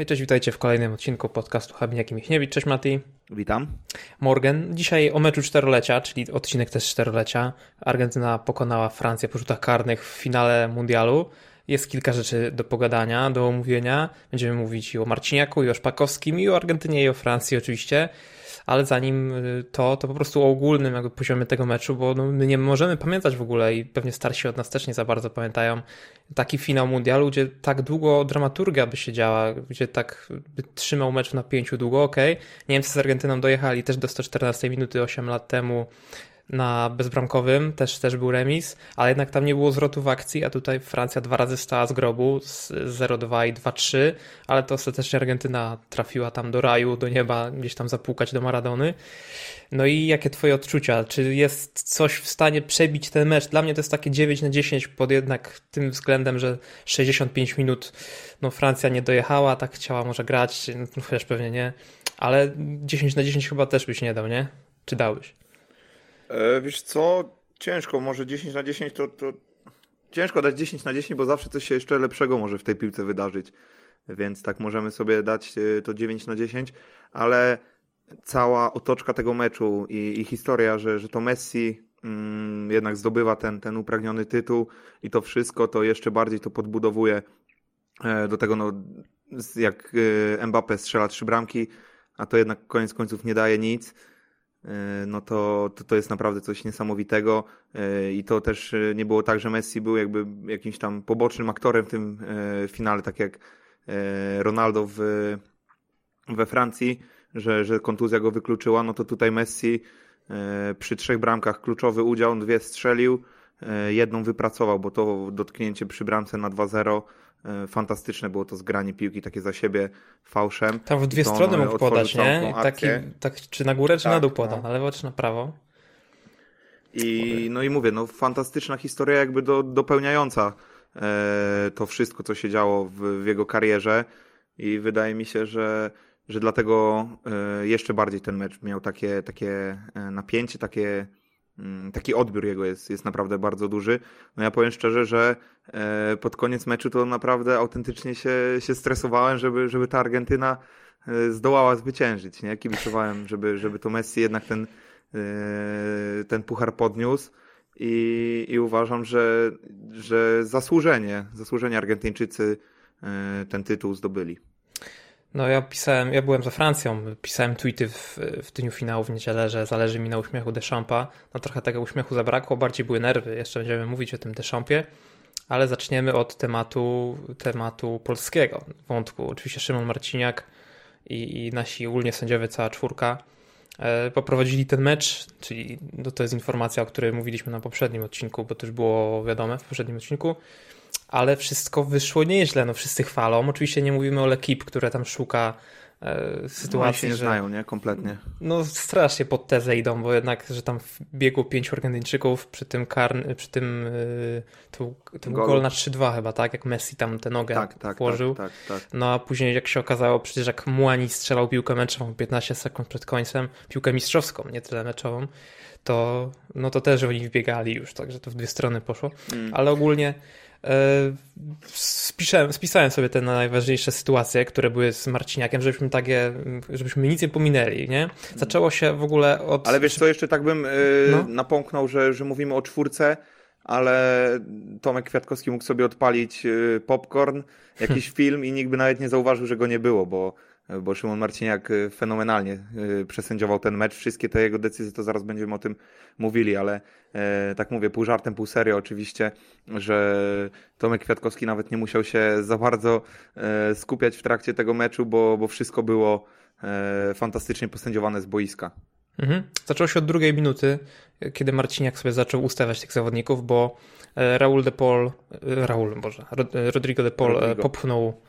Hej, cześć, witajcie w kolejnym odcinku podcastu Habiniak i Michniewicz. Cześć Mati. Witam. Morgan. Dzisiaj o meczu czterolecia, czyli odcinek też czterolecia. Argentyna pokonała Francję po rzutach karnych w finale mundialu. Jest kilka rzeczy do pogadania, do omówienia. Będziemy mówić i o Marciniaku, i o Szpakowskim, i o Argentynie, i o Francji oczywiście ale zanim y, to, to po prostu o ogólnym jakby poziomie tego meczu, bo no, my nie możemy pamiętać w ogóle i pewnie starsi od nas też nie za bardzo pamiętają taki finał mundialu, gdzie tak długo dramaturgia by się działa, gdzie tak by trzymał mecz na pięciu długo. Okay. Niemcy z Argentyną dojechali też do 114 minuty 8 lat temu, na bezbramkowym, też, też był remis, ale jednak tam nie było zwrotu w akcji, a tutaj Francja dwa razy stała z grobu, z 0-2 i 2-3, ale to ostatecznie Argentyna trafiła tam do raju, do nieba, gdzieś tam zapukać do Maradony. No i jakie twoje odczucia? Czy jest coś w stanie przebić ten mecz? Dla mnie to jest takie 9 na 10 pod jednak tym względem, że 65 minut no Francja nie dojechała, tak chciała może grać, no chociaż pewnie nie, ale 10 na 10 chyba też byś nie dał, nie? Czy dałbyś? E, wiesz co, ciężko, może 10 na 10 to, to ciężko dać 10 na 10, bo zawsze coś się jeszcze lepszego może w tej piłce wydarzyć. Więc tak możemy sobie dać e, to 9 na 10, ale cała otoczka tego meczu i, i historia, że, że to Messi mm, jednak zdobywa ten, ten upragniony tytuł i to wszystko, to jeszcze bardziej to podbudowuje e, do tego, no, jak Mbappe strzela trzy bramki, a to jednak koniec końców nie daje nic no to, to, to jest naprawdę coś niesamowitego. E, i to też e, nie było tak, że Messi był jakby jakimś tam pobocznym aktorem w tym finale, tak jak Ronaldo w, we Francji, że, że kontuzja go wykluczyła, no to tutaj Messi przy trzech bramkach kluczowy udział, dwie strzelił, jedną wypracował, bo to dotknięcie przy bramce na 2-0 E, fantastyczne było to zgranie piłki takie za siebie fałszem. Tam w dwie strony mógł podać, nie? Taki, tak, czy na górę, czy tak, na dół poda, no. na lewo, czy na prawo. I, no i mówię, no fantastyczna historia jakby do, dopełniająca e, to wszystko, co się działo w, w, jego karierze i wydaje mi się, że, że dlatego e, jeszcze bardziej ten mecz miał takie, takie e, napięcie, takie taki odbiór jego jest, jest naprawdę bardzo duży. No ja powiem szczerze, że e, pod koniec meczu to naprawdę autentycznie się, się stresowałem, żeby, żeby ta Argentyna e, zdołała zwyciężyć. Nie? Kibicowałem, żeby, żeby to Messi jednak ten, e, ten puchar podniósł. I, i uważam, że, że zasłużenie, zasłużenie Argentyńczycy ten tytuł zdobyli. No ja pisałem, ja byłem za Francją, pisałem tweety w, w dniu finału w niedzielę, że zależy mi na uśmiechu Deschampa. No trochę tego uśmiechu zabrakło, bardziej były nerwy, jeszcze będziemy mówić o tym Deschampie, ale zaczniemy od tematu, tematu polskiego wątku. Oczywiście Szymon Marciniak i, i nasi ogólnie sędziowie, cała czwórka e, poprowadzili ten mecz, czyli no to jest informacja, o której mówiliśmy na poprzednim odcinku, bo to już było wiadome w poprzednim odcinku ale wszystko wyszło nieźle, no wszyscy chwalą. Oczywiście nie mówimy o Lekip, które tam szuka e, sytuacji, no, się nie że, znają, nie? Kompletnie. No strasznie pod tezę idą, bo jednak, że tam biegło pięciu Argentyńczyków przy tym karn, przy tym y, był gol na 3-2 chyba, tak? Jak Messi tam tę nogę tak, tak, włożył. Tak, tak, tak, No a później jak się okazało, przecież jak Muani strzelał piłkę meczową 15 sekund przed końcem, piłkę mistrzowską, nie tyle meczową, to no to też oni wbiegali już, także to w dwie strony poszło. Mm. Ale ogólnie E, spiszę, spisałem sobie te najważniejsze sytuacje, które były z Marciniakiem, żebyśmy takie, żebyśmy nic nie pominęli, nie? Zaczęło się w ogóle od... Ale wiesz co, jeszcze tak bym yy, no? napomknął, że, że mówimy o czwórce, ale Tomek Kwiatkowski mógł sobie odpalić yy, popcorn, jakiś film i nikt by nawet nie zauważył, że go nie było, bo bo Szymon Marciniak y, fenomenalnie y, przesędziował ten mecz. Wszystkie te jego decyzje, to zaraz będziemy o tym mówili, ale e, tak mówię, pół żartem, pół serio oczywiście, że Tomek Kwiatkowski nawet nie musiał się za bardzo e, skupiać w trakcie tego meczu, bo, bo wszystko było e, fantastycznie posędziowane z boiska. Mhm. Zaczęło się od drugiej minuty, kiedy Marciniak sobie zaczął ustawiać tych zawodników, bo Raul de Paul, Raul, Boże, Rodrigo de Paul Rodrigo. popchnął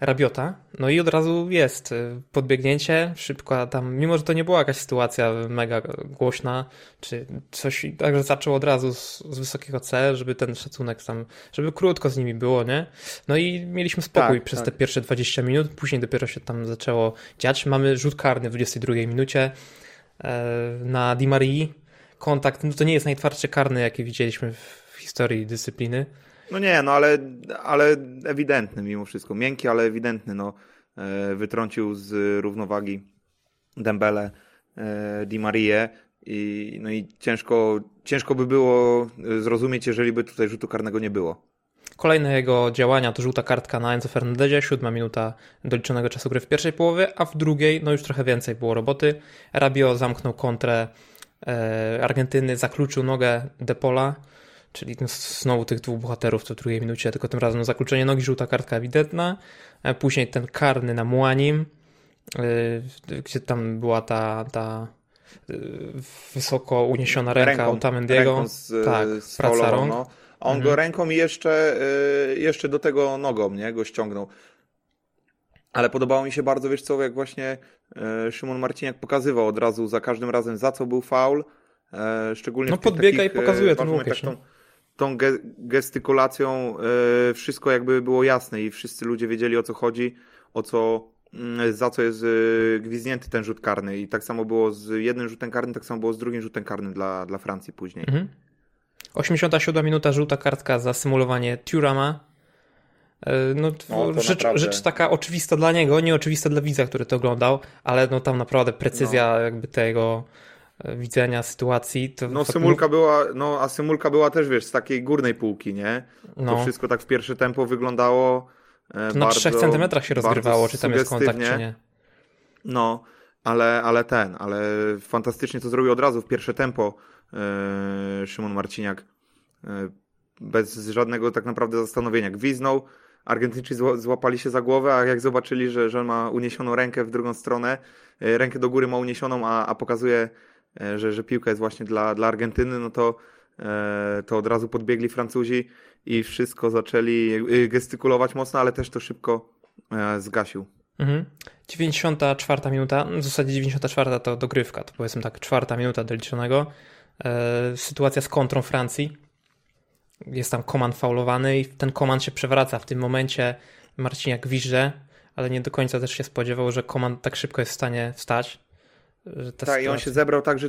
Rabiota. No i od razu jest y, podbiegnięcie, szybko tam, mimo że to nie była jakaś sytuacja mega głośna, czy coś, także zaczął od razu z, z wysokiego C, żeby ten szacunek tam, żeby krótko z nimi było, nie? No i mieliśmy spokój tak, przez tak. te pierwsze 20 minut, później dopiero się tam zaczęło dziać. Mamy rzut karny w 22 minucie e, na Di Marii. Kontakt, no to nie jest najtwardszy karny, jaki widzieliśmy w historii dyscypliny. No nie, no ale, ale ewidentny mimo wszystko. Miękki, ale ewidentny. No. e, wytrącił z równowagi Dembele, e, Di Marie i, no i ciężko, ciężko by było zrozumieć, jeżeli by tutaj rzutu karnego nie było. Kolejne jego działania to żółta kartka na Enzo Fernandezie, siódma minuta doliczonego czasu gry w pierwszej połowie, a w drugiej no już trochę więcej było roboty. Rabio zamknął kontrę e, Argentyny, zakluczył nogę Depola, czyli no, znowu tych dwóch bohaterów co w drugiej minucie, tylko tym razem no, zakluczenie nogi, żółta kartka ewidentna. E, później ten karny na Muanim, e, gdzie tam była ta, ta e, wysoko uniesiona ręka ręką, Otamendiego. Ręką z, tak, z praca rąk. No. A on mhm. go ręką i jeszcze, jeszcze do tego nogą, nie? Go ściągnął. Ale podobało mi się bardzo, wiesz co, jak właśnie Szymon Marciniak pokazywał od razu za każdym razem, za co był faul. Szczególnie no podbiega takich, i pokazuje ten łukieć. Tak, tą, tą ge gestykulacją wszystko jakby było jasne i wszyscy ludzie wiedzieli o co chodzi, o co Mm, za co jest y, gwizdnięty ten rzut karny. I tak samo było z jednym rzutem karnym, tak samo było z drugim rzutem karnym dla, dla Francji później. Mhm. 87 minuta żółta kartka za symulowanie Turama. E, no, o, rzecz, rzecz, taka oczywista dla niego, nieoczywista dla widza, który to oglądał, ale no tam naprawdę precyzja no. jakby tego e, widzenia sytuacji. No symulka była, no a symulka była też wiesz, z takiej górnej półki, nie? No. To wszystko tak w pierwsze tempo wyglądało E, to na 3 centymetrach się rozgrywało, czy tam jest kontakt, czy nie. No, ale, ale ten, ale fantastycznie to zrobił od razu w pierwsze tempo yy, Szymon Marciniak. Yy, bez żadnego tak naprawdę zastanowienia. Gwiznął, Argentyńczycy złapali się za głowę, a jak zobaczyli, że, że ma uniesioną rękę w drugą stronę, rękę do góry ma uniesioną, a, a pokazuje, że, że piłka jest właśnie dla, dla Argentyny, no to, to od razu podbiegli Francuzi i wszystko zaczęli y, gestykulować mocno, ale też to szybko e, zgasił. Mhm. 94 minuta, w zasadzie 94 to dogrywka, to powiedzmy tak, czwarta minuta doliczonego. E, sytuacja z kontrą Francji. Jest tam komand faulowany i ten komand się przewraca. W tym momencie Marciniak wiże, ale nie do końca też się spodziewał, że komand tak szybko jest w stanie wstać. Tak, sytuacja... i on się zebrał tak, że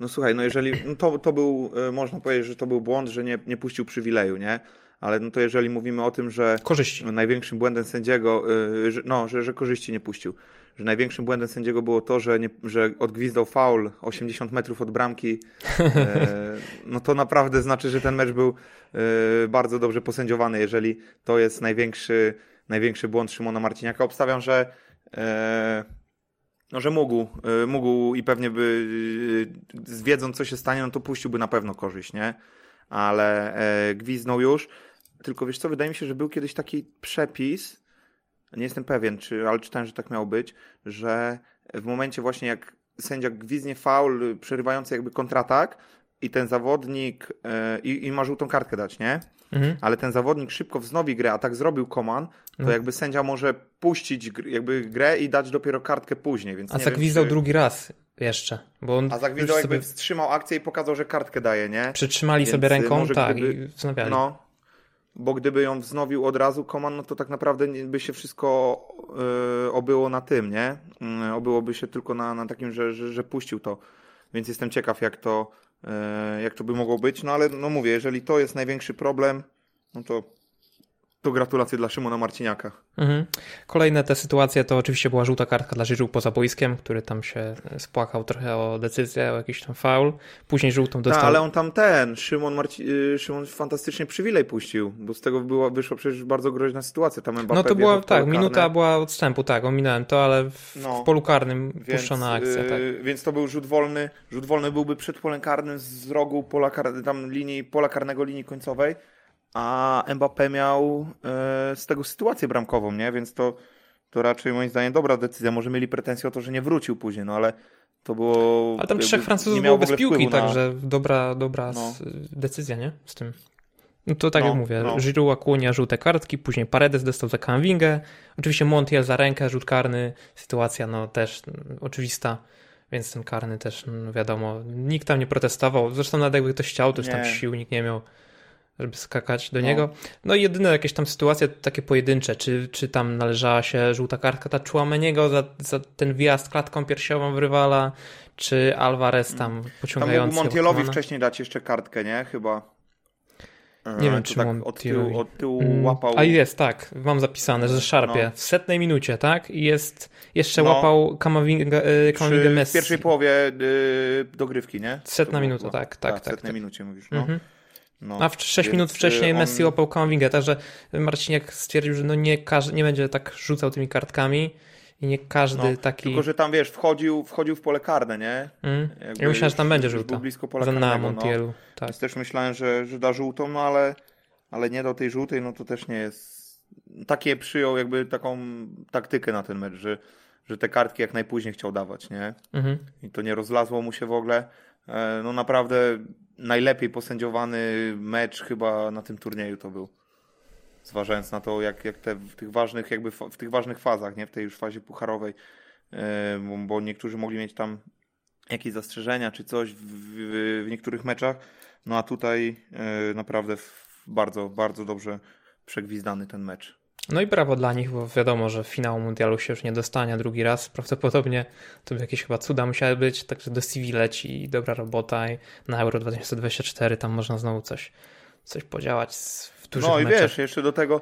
no słuchaj, no jeżeli, no to, to był, e, można powiedzieć, że to był błąd, że nie, nie puścił przywileju, nie? Ale no to jeżeli mówimy o tym, że korzyści. największym błędem sędziego, e, że, no, że, że korzyści nie puścił, że największym błędem sędziego było to, że, nie, że odgwizdał faul 80 metrów od bramki, e, no to naprawdę znaczy, że ten mecz był bardzo dobrze posędziowany, jeżeli to jest największy, największy błąd Szymona Marciniaka. Obstawiam, że no, że mógł, y, mógł i pewnie by, y, wiedząc co się stanie, no to puściłby na pewno korzyść, nie? Ale e, gwiznął już. Tylko wiesz co, wydaje mi się, że był kiedyś taki przepis, nie jestem pewien, czy, ale czytałem, że tak miało być, że w momencie właśnie jak sędzia gwiznie faul przerywający jakby kontratak i ten zawodnik e, i, i ma żółtą kartkę dać, nie? mhm. ale ten zawodnik szybko wznowi grę, a tak zrobił Koman, to mhm. jakby sędzia może puścić jakby grę i dać dopiero kartkę później. Więc a zagwizdał czy... drugi raz jeszcze. Bo on a zagwizdał jakby sobie... wstrzymał akcję i pokazał, że kartkę daje, nie? Przytrzymali więc sobie ręką, tak, gdyby... i wznawiali. No, bo gdyby ją wznowił od razu Koman, no to tak naprawdę by się wszystko yy, obyło na tym, nie? Yy, obyłoby się tylko na, na takim, że, że, że puścił to. Więc jestem ciekaw, jak to, E, jak to by mogło być, no ale no mówię, jeżeli to jest największy problem, no to to gratulacje dla Szymona Marciniaka. Mhm. Kolejne te sytuacje to oczywiście była żółta kartka dla Żyżu poza boiskiem, który tam się spłakał trochę o decyzję, o jakiś tam faul. Później żółtą dostał. Tak, ale on tam ten, Szymon, Marci... Y, Szymon fantastycznie przywilej puścił, bo z tego była, wyszła przecież bardzo groźna sytuacja. Tam Mbappé no to była, tak, minuta była odstępu, tak, ominąłem to, ale w, no, w polu karnym więc, puszczona akcja. Tak. Yy, więc to był rzut wolny. Rzut wolny byłby przed polem karnym z rogu pola kar... tam linii, pola karnego linii końcowej a Mbappé miał e, z tego sytuację bramkową, nie? Więc to, to raczej moim zdaniem dobra decyzja. Może mieli pretensje o to, że nie wrócił później, no ale to było... A tam trzech Francuzów było bez piłki, na... także dobra, dobra no. decyzja, nie? Z tym. No to tak no, jak mówię, no. Giroud, Akunia, żółte kartki, później Paredes dostał za Kamwingę, oczywiście Montiel za rękę, rzut karny, sytuacja no też oczywista, więc ten karny też no, wiadomo, nikt tam nie protestował, zresztą nawet jakby ktoś chciał, to już tam sił nikt nie miał żeby skakać do no. niego. No i jedyne jakieś tam sytuacje takie pojedyncze, czy, czy tam należała się żółta kartka ta Chouameniego za, za ten wjazd klatką piersiową w rywala, czy Alvarez tam pociągający. Tam Montielowi wcześniej dać jeszcze kartkę, nie? Chyba. Nie wiem, to czy tak on od tyłu, od tyłu Mm, łapał. A jest, tak, mam zapisane, że szarpie No. w setnej minucie, tak? I jest, jeszcze No. łapał Kamavinga, y, Kamavinga przy, w Messi. pierwszej połowie y, dogrywki, nie? Setna minuta, tak, tak, w tak, setnej tak. minucie mówisz, no. Mhm. No. A w 6 Więc, minut wcześniej y, on- Messi łapał Kamavingę, także Marciniak stwierdził, że no nie, każ, nie będzie tak rzucał tymi kartkami i nie każdy No, taki... Tylko, że tam wiesz, wchodził, wchodził w pole karne, nie? Mm. Ja myślałem, że tam będzie żółta. Był blisko pola karnego, no. Montielu, tak. Więc też myślałem, że, że da żółtą, no ale, ale nie dał tej żółtej, no to też nie jest. Takie przyjął jakby taką taktykę na ten mecz, że, że te kartki jak najpóźniej chciał dawać, nie? Mhm. I to nie rozlazło mu się w ogóle. E, No naprawdę najlepiej posędziowany mecz chyba na tym turnieju to był. Zważając na to, jak, jak te w tych ważnych, jakby w tych ważnych fazach, nie? W tej już fazie pucharowej, bo, bo niektórzy mogli mieć tam jakieś zastrzeżenia czy coś w, w, w niektórych meczach. No a tutaj e, naprawdę bardzo, bardzo dobrze przegwizdany ten mecz. No i brawo dla nich, bo wiadomo, że finału mundialu się już nie dostanie drugi raz. Prawdopodobnie to by jakieś chyba cuda musiały być, także do CV leci i dobra robota i na Euro 2024 tam można znowu coś, coś podziałać w dużych No i meczach. wiesz, jeszcze do tego,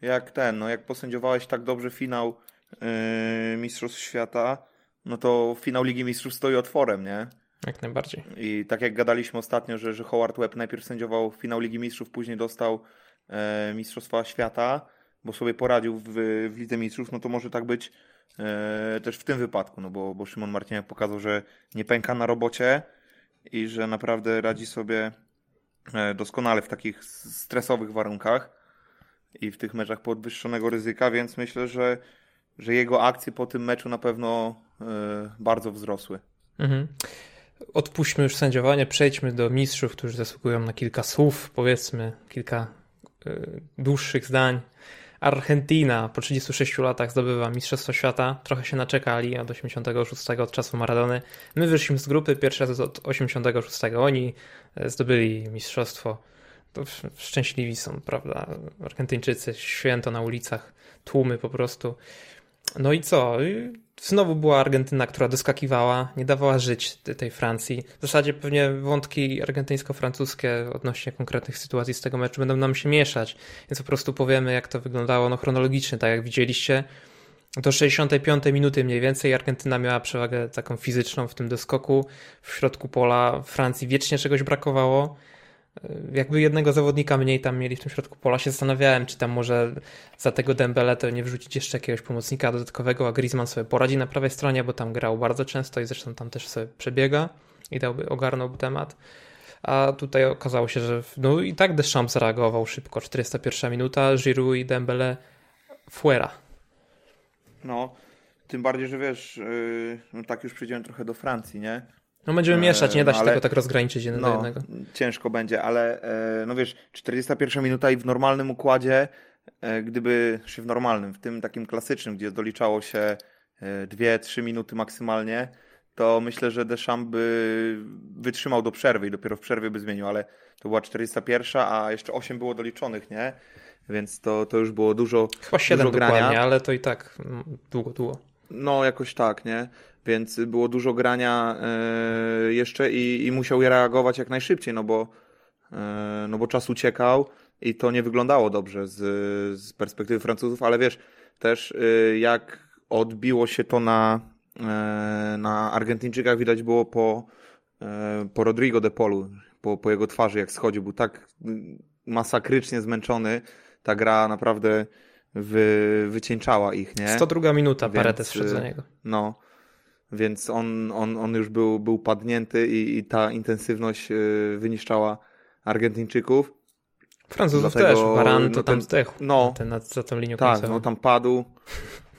jak ten, no jak posędziowałeś tak dobrze finał yy, Mistrzostw Świata, no to finał Ligi Mistrzów stoi otworem, nie? Jak najbardziej. I tak jak gadaliśmy ostatnio, że, że Howard Webb najpierw sędziował finał Ligi Mistrzów, później dostał e, Mistrzostwa Świata, bo sobie poradził w, w Lidze Mistrzów, no to może tak być e, też w tym wypadku, no bo, bo Szymon Marciniak pokazał, że nie pęka na robocie i że naprawdę radzi sobie e, doskonale w takich stresowych warunkach i w tych meczach podwyższonego ryzyka, więc myślę, że, że jego akcje po tym meczu na pewno e, bardzo wzrosły. Mhm. Odpuśćmy już sędziowanie, przejdźmy do mistrzów, którzy zasługują na kilka słów, powiedzmy, kilka y, dłuższych zdań. Argentina po 36 latach zdobywa Mistrzostwo Świata. Trochę się naczekali od 86 od czasu Maradony. My wyszliśmy z grupy pierwszy raz od 86. Oni e, zdobyli mistrzostwo. To sz- szczęśliwi są, prawda? Argentyńczycy, święto na ulicach, tłumy po prostu. No i co? Znowu była Argentyna, która doskakiwała, nie dawała żyć te- tej Francji. W zasadzie pewnie wątki argentyńsko-francuskie odnośnie konkretnych sytuacji z tego meczu będą nam się mieszać, więc po prostu powiemy, jak to wyglądało no, chronologicznie, tak jak widzieliście. Do 65 minuty mniej więcej Argentyna miała przewagę taką fizyczną w tym doskoku. W środku pola Francji wiecznie czegoś brakowało. Jakby jednego zawodnika mniej tam mieli w tym środku pola, się zastanawiałem, czy tam może za tego Dembele to nie wrzucić jeszcze jakiegoś pomocnika dodatkowego, a Griezmann sobie poradzi na prawej stronie, bo tam grał bardzo często i zresztą tam też sobie przebiega i dałby, ogarnąłby temat. A tutaj okazało się, że no i tak Deschamps zareagował szybko. 41 minuta, Giroud i Dembele fuera. No, tym bardziej, że wiesz, yy, no tak już przyjdziemy trochę do Francji, nie? No będziemy mieszać, nie da się ale- tego tak rozgraniczyć jeden do No, jednego. ciężko będzie, ale e, no wiesz, 41 minuta i w normalnym układzie, e, gdyby się w normalnym, w tym takim klasycznym, gdzie doliczało się 2-3 minuty maksymalnie, to myślę, że Deschamps by wytrzymał do przerwy i dopiero w przerwie by zmienił, ale to była 41, a jeszcze 8 było doliczonych, nie? Więc to, to już było dużo, Chyba 7 dużo grania. ale to i tak mm, długo, długo. No, jakoś tak, nie? Więc było dużo grania e, jeszcze i, i musiał je reagować jak najszybciej, no bo, e, no bo czas uciekał i to nie wyglądało dobrze z, z perspektywy Francuzów, ale wiesz, też e, jak odbiło się to na, na Argentyńczykach, widać było po, po Rodrigo de Polu, po, po jego twarzy, jak schodził, był tak masakrycznie zmęczony, ta gra naprawdę wy, wycieńczała ich, nie? 102 minuta, Paredes wszedł za niego. No, więc on, on, on już był, był padnięty i, i ta intensywność y, wyniszczała Argentyńczyków. Francuzów dlatego, też, Varan to no, tam zdechł no. ten, nad, za tą linią Tak, końcową. no tam padł,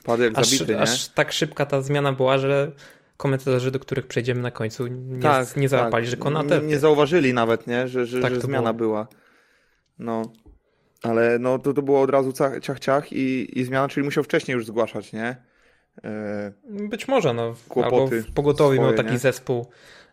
padł jak aż, zabity, nie? aż tak szybka ta zmiana była, że komentatorzy, do których przejdziemy na końcu, nie, tak, nie załapali, tak. że Konate... Nie, nie zauważyli nawet, nie? Że, że, Tak że zmiana była. No, ale no to, to było od razu ciach, ciach i, i zmiana, czyli musiał wcześniej już zgłaszać, nie? E, Być może, no. Albo w pogotowie miał taki nie? zespół,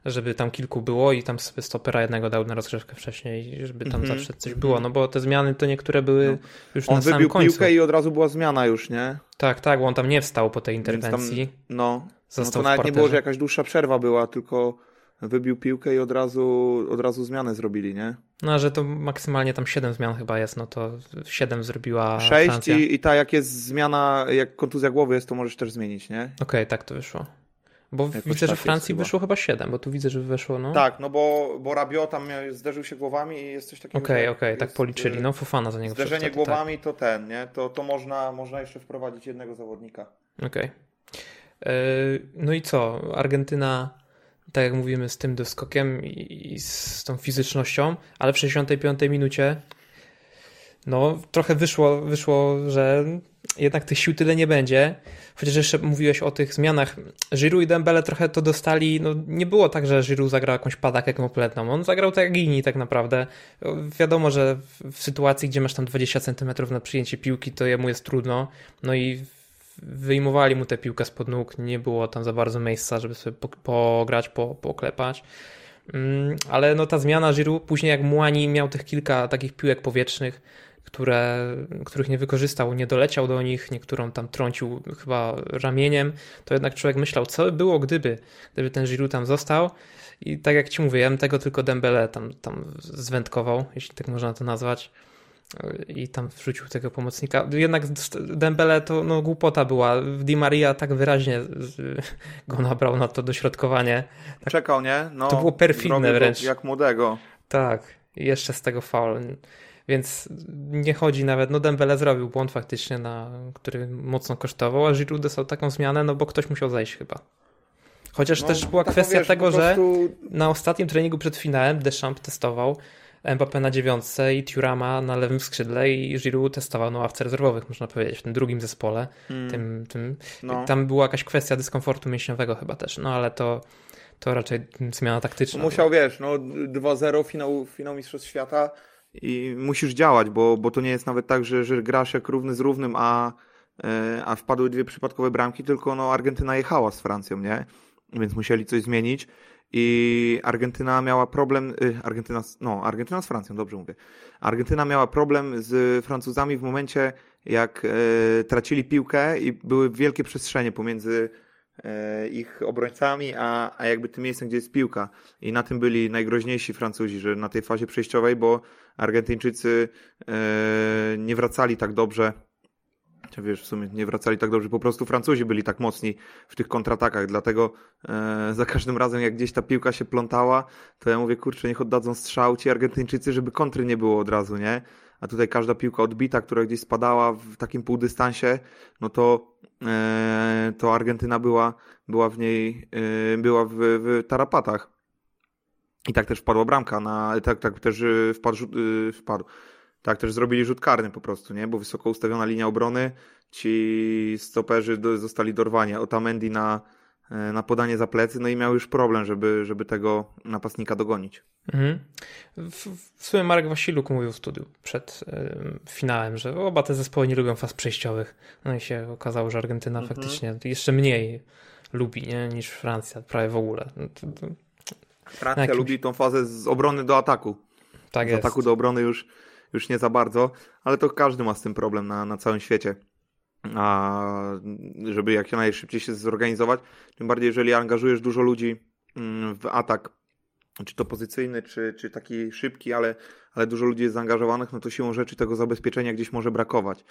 żeby tam kilku było i tam sobie stopera jednego dał na rozgrzewkę wcześniej, żeby tam Mhm. zawsze coś było, no bo te zmiany to niektóre były No. już on na samym wybił końcu. piłkę i od razu była zmiana już, nie? Tak, tak, bo on tam nie wstał po tej Więc tam- interwencji. No, no Został to w nawet nie było, że jakaś dłuższa przerwa była, tylko wybił piłkę i od razu, od razu zmianę zrobili, nie? No, że to maksymalnie tam 7 zmian chyba jest, no to 7 zrobiła 6 Francja. i, i ta jak jest zmiana, jak kontuzja głowy jest, to możesz też zmienić, nie? Okej, tak to wyszło. Bo Jakoś widzę, tak że Francji chyba. wyszło chyba 7, bo tu widzę, że wyszło, no. Tak, no bo, bo Rabiot tam zderzył się głowami i jest coś takiego. Okej, że okej, tak jest, policzyli. y, No Fofana za niego Zderzenie wszedł, tak. głowami to ten, nie? To, to można, można jeszcze wprowadzić jednego zawodnika. Okej. Yy, No i co? Argentyna, tak jak mówimy, z tym doskokiem i z tą fizycznością, ale w 65 minucie no trochę wyszło, wyszło, że jednak tych sił tyle nie będzie. Chociaż jeszcze mówiłeś o tych zmianach. Giroud i Dembele trochę to dostali, no nie było tak, że Giroud zagrał jakąś padakę kompletną. On zagrał tak jak inni tak naprawdę. Wiadomo, że w sytuacji, gdzie masz tam 20 cm na przyjęcie piłki, to jemu jest trudno. No i wyjmowali mu tę piłkę spod nóg, nie było tam za bardzo miejsca, żeby sobie po- pograć, po, poklepać. Mm, Ale no ta zmiana Giroud, później jak Muani miał tych kilka takich piłek powietrznych, które, których nie wykorzystał, nie doleciał do nich, niektórą tam trącił chyba ramieniem, to jednak człowiek myślał, co by było gdyby, gdyby ten Giroud tam został i tak jak ci bym tego tylko Dembele tam, tam zwędkował, jeśli tak można to nazwać i tam wrzucił tego pomocnika. Jednak Dembele to no, głupota była. Di Maria tak wyraźnie go nabrał na to dośrodkowanie. Czekał, nie? No, To było perfidne wręcz. Jak młodego. Tak, jeszcze z tego faul. Więc nie chodzi nawet, no Dembele zrobił błąd faktycznie, na, który mocno kosztował, a Giroud dostał taką zmianę, no bo ktoś musiał zejść chyba. Chociaż No, też była taką, kwestia wiesz, tego, po że prostu- na ostatnim treningu przed finałem Deschamps testował Mbappé na dziewiątce i Turama na lewym skrzydle i Giroud testował na ławce rezerwowych, można powiedzieć, w tym drugim zespole. Mm, Tym, tym, no. Tam była jakaś kwestia dyskomfortu mięśniowego chyba też, no ale to, to raczej zmiana taktyczna. Musiał, wiesz, no 2-0, finał, finał Mistrzostw Świata i musisz działać, bo, bo to nie jest nawet tak, że, że grasz jak równy z równym, a, e, a wpadły dwie przypadkowe bramki, tylko no Argentyna jechała z Francją, nie? Więc musieli coś zmienić i Argentyna miała problem, y, Argentyna, no Argentyna z Francją, dobrze mówię. Argentyna miała problem z Francuzami w momencie, jak e, tracili piłkę i były wielkie przestrzenie pomiędzy e, ich obrońcami, a, a jakby tym miejscem, gdzie jest piłka. I na tym byli najgroźniejsi Francuzi, że na tej fazie przejściowej, bo Argentyńczycy e, nie wracali tak dobrze. Wiesz, w sumie nie wracali tak dobrze, po prostu Francuzi byli tak mocni w tych kontratakach, dlatego e, za każdym razem jak gdzieś ta piłka się plątała, to ja mówię, kurczę, niech oddadzą strzał ci Argentyńczycy, żeby kontry nie było od razu, nie? A tutaj każda piłka odbita, która gdzieś spadała w takim półdystansie, no to, e, to Argentyna była, była w niej, e, była w, w tarapatach. I tak też wpadła bramka, na, tak, tak też e, wpadł, e, wpadł. Tak też zrobili rzut karny po prostu, nie? Bo wysoko ustawiona linia obrony, ci stoperzy do, zostali dorwani. Otamendi na, e, na podanie za plecy, no i miał już problem, żeby, żeby tego napastnika dogonić. Mhm. W, w sumie Marek Wasiluk mówił w studiu przed ym, finałem, że oba te zespoły nie lubią faz przejściowych. No i się okazało, że Argentyna Mhm. faktycznie jeszcze mniej lubi nie, niż Francja, prawie w ogóle. No to, to, Francja jakimś- lubi tą fazę z obrony do ataku. tak z jest. ataku do obrony już, już nie za bardzo, ale to każdy ma z tym problem na, na całym świecie. A żeby jak najszybciej się zorganizować, tym bardziej jeżeli angażujesz dużo ludzi mm, w atak, czy to pozycyjny, czy, czy taki szybki, ale, ale dużo ludzi jest zaangażowanych, no to siłą rzeczy tego zabezpieczenia gdzieś może brakować.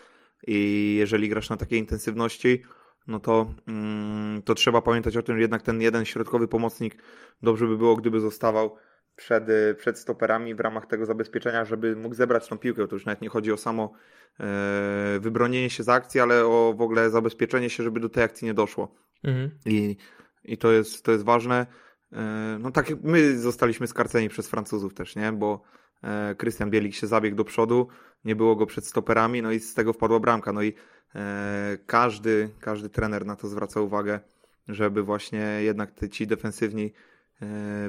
I jeżeli grasz na takiej intensywności, no to, mm, to trzeba pamiętać o tym, że jednak ten jeden środkowy pomocnik dobrze by było, gdyby zostawał przed, przed stoperami w ramach tego zabezpieczenia, żeby mógł zebrać tą piłkę. To już nawet nie chodzi o samo e, wybronienie się z akcji, ale o w ogóle zabezpieczenie się, żeby do tej akcji nie doszło. Mhm. I, i to, jest, to jest ważne. E, no tak my zostaliśmy skarceni przez Francuzów też, nie? Bo e, Krystian Bielik się zabiegł do przodu, nie było go przed stoperami, no i z tego wpadła bramka. No i e, każdy, każdy trener na to zwraca uwagę, żeby właśnie jednak te, ci defensywni e,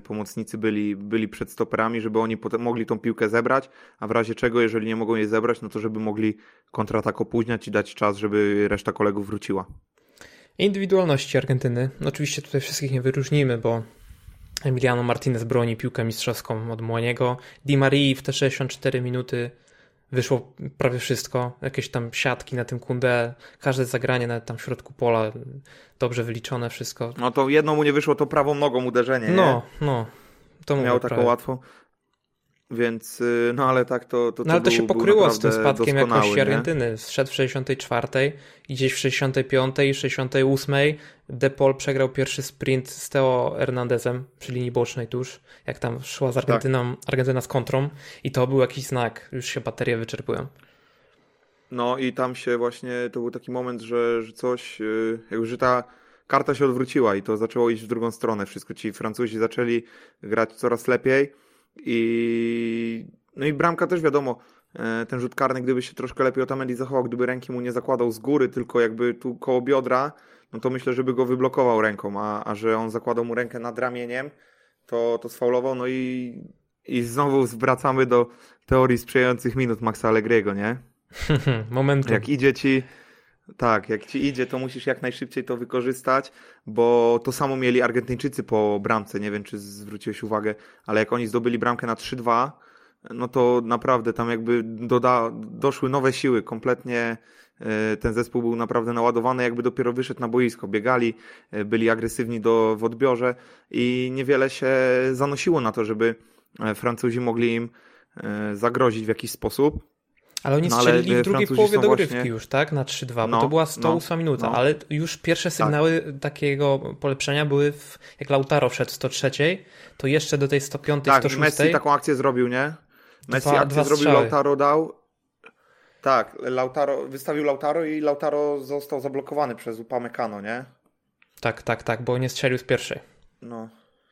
pomocnicy byli, byli przed stoperami, żeby oni potem mogli tą piłkę zebrać, a w razie czego, jeżeli nie mogą jej zebrać, no to żeby mogli kontratak opóźniać i dać czas, żeby reszta kolegów wróciła. Indywidualności Argentyny. Oczywiście tutaj wszystkich nie wyróżnimy, bo Emiliano Martinez broni piłkę mistrzowską od Młoniego. Di Marii w te 64 minuty wyszło prawie wszystko, jakieś tam siatki na tym kundę, każde zagranie nawet tam w środku pola, dobrze wyliczone wszystko. No to jedno mu nie wyszło, to prawą nogą uderzenie, No, no. To Miał taką prawie. łatwą. Więc, y, no ale tak to, to, No ale to był, się pokryło z tym spadkiem jakości nie? Argentyny. Zszedł w 64 i gdzieś w 65 i 68 De Paul przegrał pierwszy sprint z Teo Hernandezem przy linii bocznej tuż, jak tam szła z Argentyną, Tak. Argentyna z kontrą i to był jakiś znak, już się baterie wyczerpują. No i tam się właśnie, to był taki moment, że, że coś, y, jakby, że ta karta się odwróciła i to zaczęło iść w drugą stronę wszystko. Ci Francuzi zaczęli grać coraz lepiej i no i bramka też wiadomo, e, ten rzut karny, gdyby się troszkę lepiej Otamendi zachował, gdyby ręki mu nie zakładał z góry, tylko jakby tu koło biodra, no to myślę, żeby go wyblokował ręką, a, a że on zakładał mu rękę nad ramieniem, to, to sfaulował, no i, i znowu wracamy do teorii sprzyjających minut Maxa Allegriego, nie? Momentum. Jak idzie ci, tak, jak ci idzie, to musisz jak najszybciej to wykorzystać, bo to samo mieli Argentyńczycy po bramce. Nie wiem, czy zwróciłeś uwagę, ale jak oni zdobyli bramkę na 3-2, no to naprawdę tam jakby doda, doszły nowe siły. Kompletnie e, ten zespół był naprawdę naładowany, jakby dopiero wyszedł na boisko. Biegali, e, byli agresywni do, w odbiorze i niewiele się zanosiło na to, żeby e, Francuzi mogli im zagrozić w jakiś sposób. Ale oni No, ale, strzelili e, w drugiej Francuzi połowie dogrywki właśnie- już, tak? Na 3-2, bo No, to była 108 no, minuta, no. Tak. ale już pierwsze sygnały takiego polepszenia były, w, jak Lautaro wszedł w 103, to jeszcze do tej 105, Tak, 106. Messi taką akcję zrobił, nie? Messi Dwa- akcję dwa zrobił. Lautaro dał. Tak, Lautaro, wystawił Lautaro i Lautaro został zablokowany przez Upamecano, nie? Tak, tak, tak, bo nie strzelił z pierwszej. No,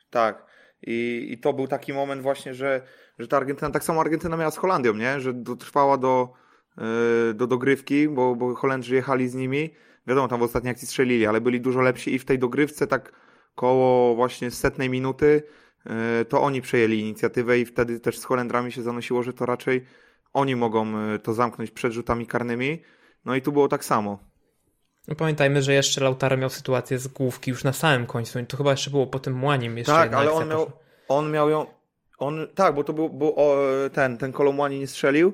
tak. I, I to był taki moment właśnie, że, że ta Argentyna, tak samo Argentyna miała z Holandią, nie? Że dotrwała do, yy, do dogrywki, bo, bo Holendrzy jechali z nimi. Wiadomo, tam w ostatniej akcji strzelili, ale byli dużo lepsi i w tej dogrywce tak koło właśnie setnej minuty yy, to oni przejęli inicjatywę i wtedy też z Holendrami się zanosiło, że to raczej oni mogą yy, to zamknąć przed rzutami karnymi. No i tu było tak samo. No pamiętajmy, że jeszcze Lautaro miał sytuację z główki już na samym końcu. I to chyba jeszcze było po tym Młanim. Jeszcze Tak, ale on miał, on miał ją. On, tak, bo to był, był o, ten, ten Kolomłani nie strzelił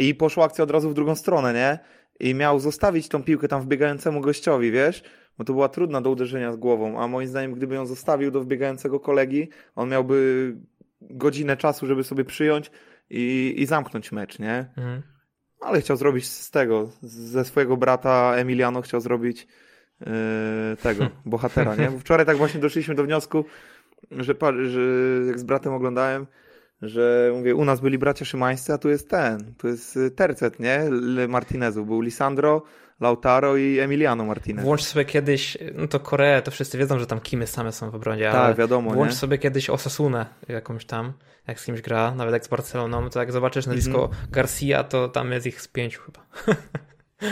i poszła akcja od razu w drugą stronę, nie? I miał zostawić tą piłkę tam wbiegającemu gościowi, wiesz? Bo to była trudna do uderzenia z głową, a moim zdaniem, gdyby ją zostawił do wbiegającego kolegi, on miałby godzinę czasu, żeby sobie przyjąć i, i zamknąć mecz, nie? Mhm. Ale chciał zrobić z tego, ze swojego brata Emiliano chciał zrobić yy, tego, bohatera, nie? Bo wczoraj tak właśnie doszliśmy do wniosku, że, że jak z bratem oglądałem, że mówię, u nas byli bracia szymańscy, a tu jest ten, tu jest y, tercet, nie? Martinezów. Był Lisandro, Lautaro i Emiliano Martinez. Włącz sobie kiedyś, no to Koreę, to wszyscy wiedzą, że tam Kimy same są w obronie, ale tak, wiadomo, włącz nie? sobie kiedyś Osasunę jakąś tam, jak z kimś gra, nawet jak z Barceloną, to jak zobaczysz nazwisko Mhm. Garcia, to tam jest ich z pięciu chyba.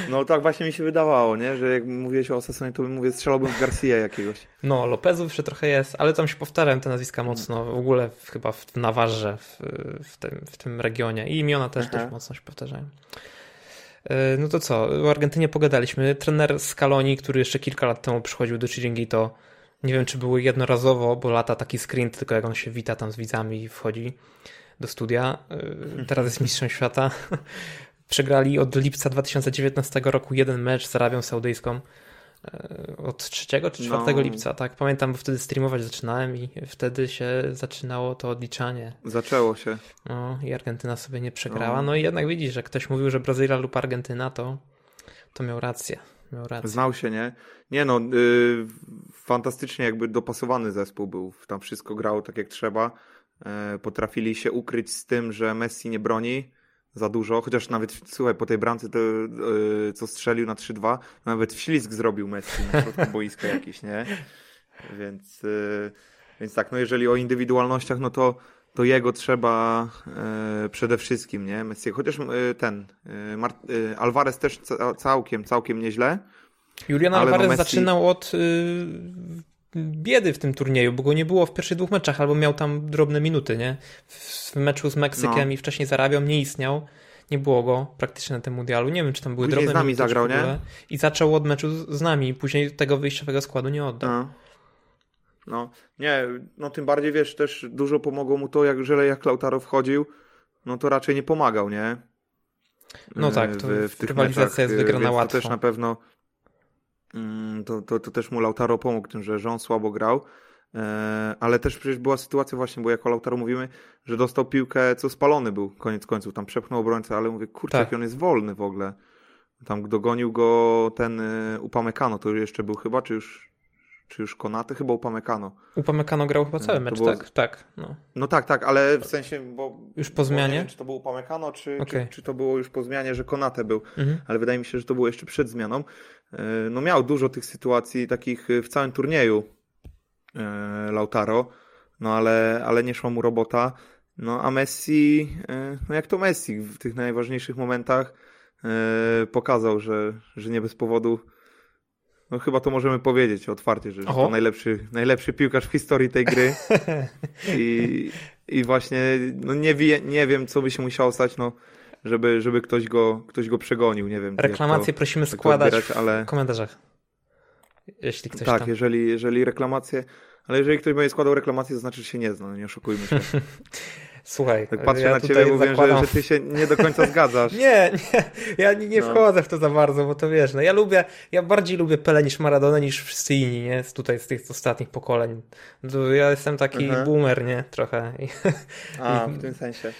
No tak właśnie mi się wydawało, nie? Że jak mówiłeś o Osasunie, to bym mówię, strzelałbym w Garcia jakiegoś. No, Lopezów jeszcze trochę jest, ale tam się powtarzają te nazwiska mocno, w ogóle w, chyba w Nawarze, w, w, tym, w tym regionie i imiona też Aha. dość mocno się powtarzają. E, No to co, o Argentynie pogadaliśmy. Trener Scaloni, który jeszcze kilka lat temu przychodził do Chiringuito, nie wiem czy było jednorazowo, bo lata taki screen, tylko jak on się wita tam z widzami i wchodzi do studia. E, Teraz jest mistrzem świata. Przegrali od lipca 2019 roku jeden mecz z Arabią Saudyjską. E, Od 3 czy 4 No. lipca, tak. Pamiętam, bo wtedy streamować zaczynałem i wtedy się zaczynało to odliczanie. Zaczęło się. No i Argentyna sobie nie przegrała. No. No i jednak widzisz, że ktoś mówił, że Brazylia lub Argentyna, to, to miał rację. Miał rację. Znał się, nie? Nie no, y, fantastycznie jakby dopasowany zespół był. Tam wszystko grało tak jak trzeba. E, potrafili się ukryć z tym, że Messi nie broni za dużo, chociaż nawet, słuchaj, po tej bramce, to, y, co strzelił na 3-2, nawet wślizg zrobił Messi na środku boiska jakiś, nie? Więc, y, więc tak, no jeżeli o indywidualnościach, no to, to jego trzeba e, przede wszystkim, nie? Messi, chociaż ten, Alvarez też ca- całkiem, całkiem nieźle. Julian no Alvarez Messi- zaczynał od y, biedy w tym turnieju, bo go nie było w pierwszych dwóch meczach, albo miał tam drobne minuty, nie? W, meczu z Meksykiem No. i wcześniej z Arabią nie istniał. Nie było go praktycznie na tym mundialu. Nie wiem, czy tam były Później drobne z nami minuty, zagrał, nie? I zaczął od meczu z, nami. Później tego wyjściowego składu nie oddał. No. no, nie, no tym bardziej wiesz, też dużo pomogło mu to, jak, że jak Lautaro wchodził, no to raczej nie pomagał, nie? No tak, to w, w tych rywalizacja meczach, jest wygrana łatwo. To też na pewno to, to, to też mu Lautaro pomógł tym, że, on słabo grał. E, Ale też przecież była sytuacja właśnie, bo jako Lautaro mówimy, że dostał piłkę, co spalony był koniec końców, tam przepchnął obrońcę, ale mówię, kurczę, Tak. jaki on jest wolny w ogóle. Tam dogonił go ten e, Upamecano, to jeszcze był chyba, czy już, czy już Konaty? Chyba Upamecano. Upamecano grał chyba cały To mecz, było- tak? Tak, no. No tak, tak, ale w sensie, bo... Już po Nie zmianie? wiem, czy to był Upamecano, czy, Okej. czy, czy to było już po zmianie, że Konate był. Mhm. ale wydaje mi się, że to było jeszcze przed zmianą. E, No miał dużo tych sytuacji takich e, w całym turnieju e, Lautaro, no ale, ale nie szła mu robota. No a Messi, no jak to Messi w tych najważniejszych momentach pokazał, że, że nie bez powodu no chyba to możemy powiedzieć otwarcie, że, że Oho. to najlepszy, najlepszy piłkarz w historii tej gry. I, i właśnie no nie, wie, nie wiem, co by się musiało stać, no, żeby, żeby ktoś, go, ktoś go przegonił. Nie wiem. Reklamacje to, prosimy składać odbierać, ale w komentarzach. Jeśli ktoś tak, tam... jeżeli, jeżeli reklamacje. Ale jeżeli ktoś będzie składał reklamacje, to znaczy, że się nie zna, no nie oszukujmy się. Słuchaj, Tak patrzę ja na ciebie, mówię, zakładam... że, że ty się nie do końca zgadzasz. Nie, nie, ja nie, nie No. wchodzę w to za bardzo, bo to wiesz, no ja lubię, ja bardziej lubię Pele niż Maradona niż wszyscy inni, nie, z tutaj z tych ostatnich pokoleń. Ja jestem taki Mhm. boomer, nie, trochę, I, A, w tym sensie.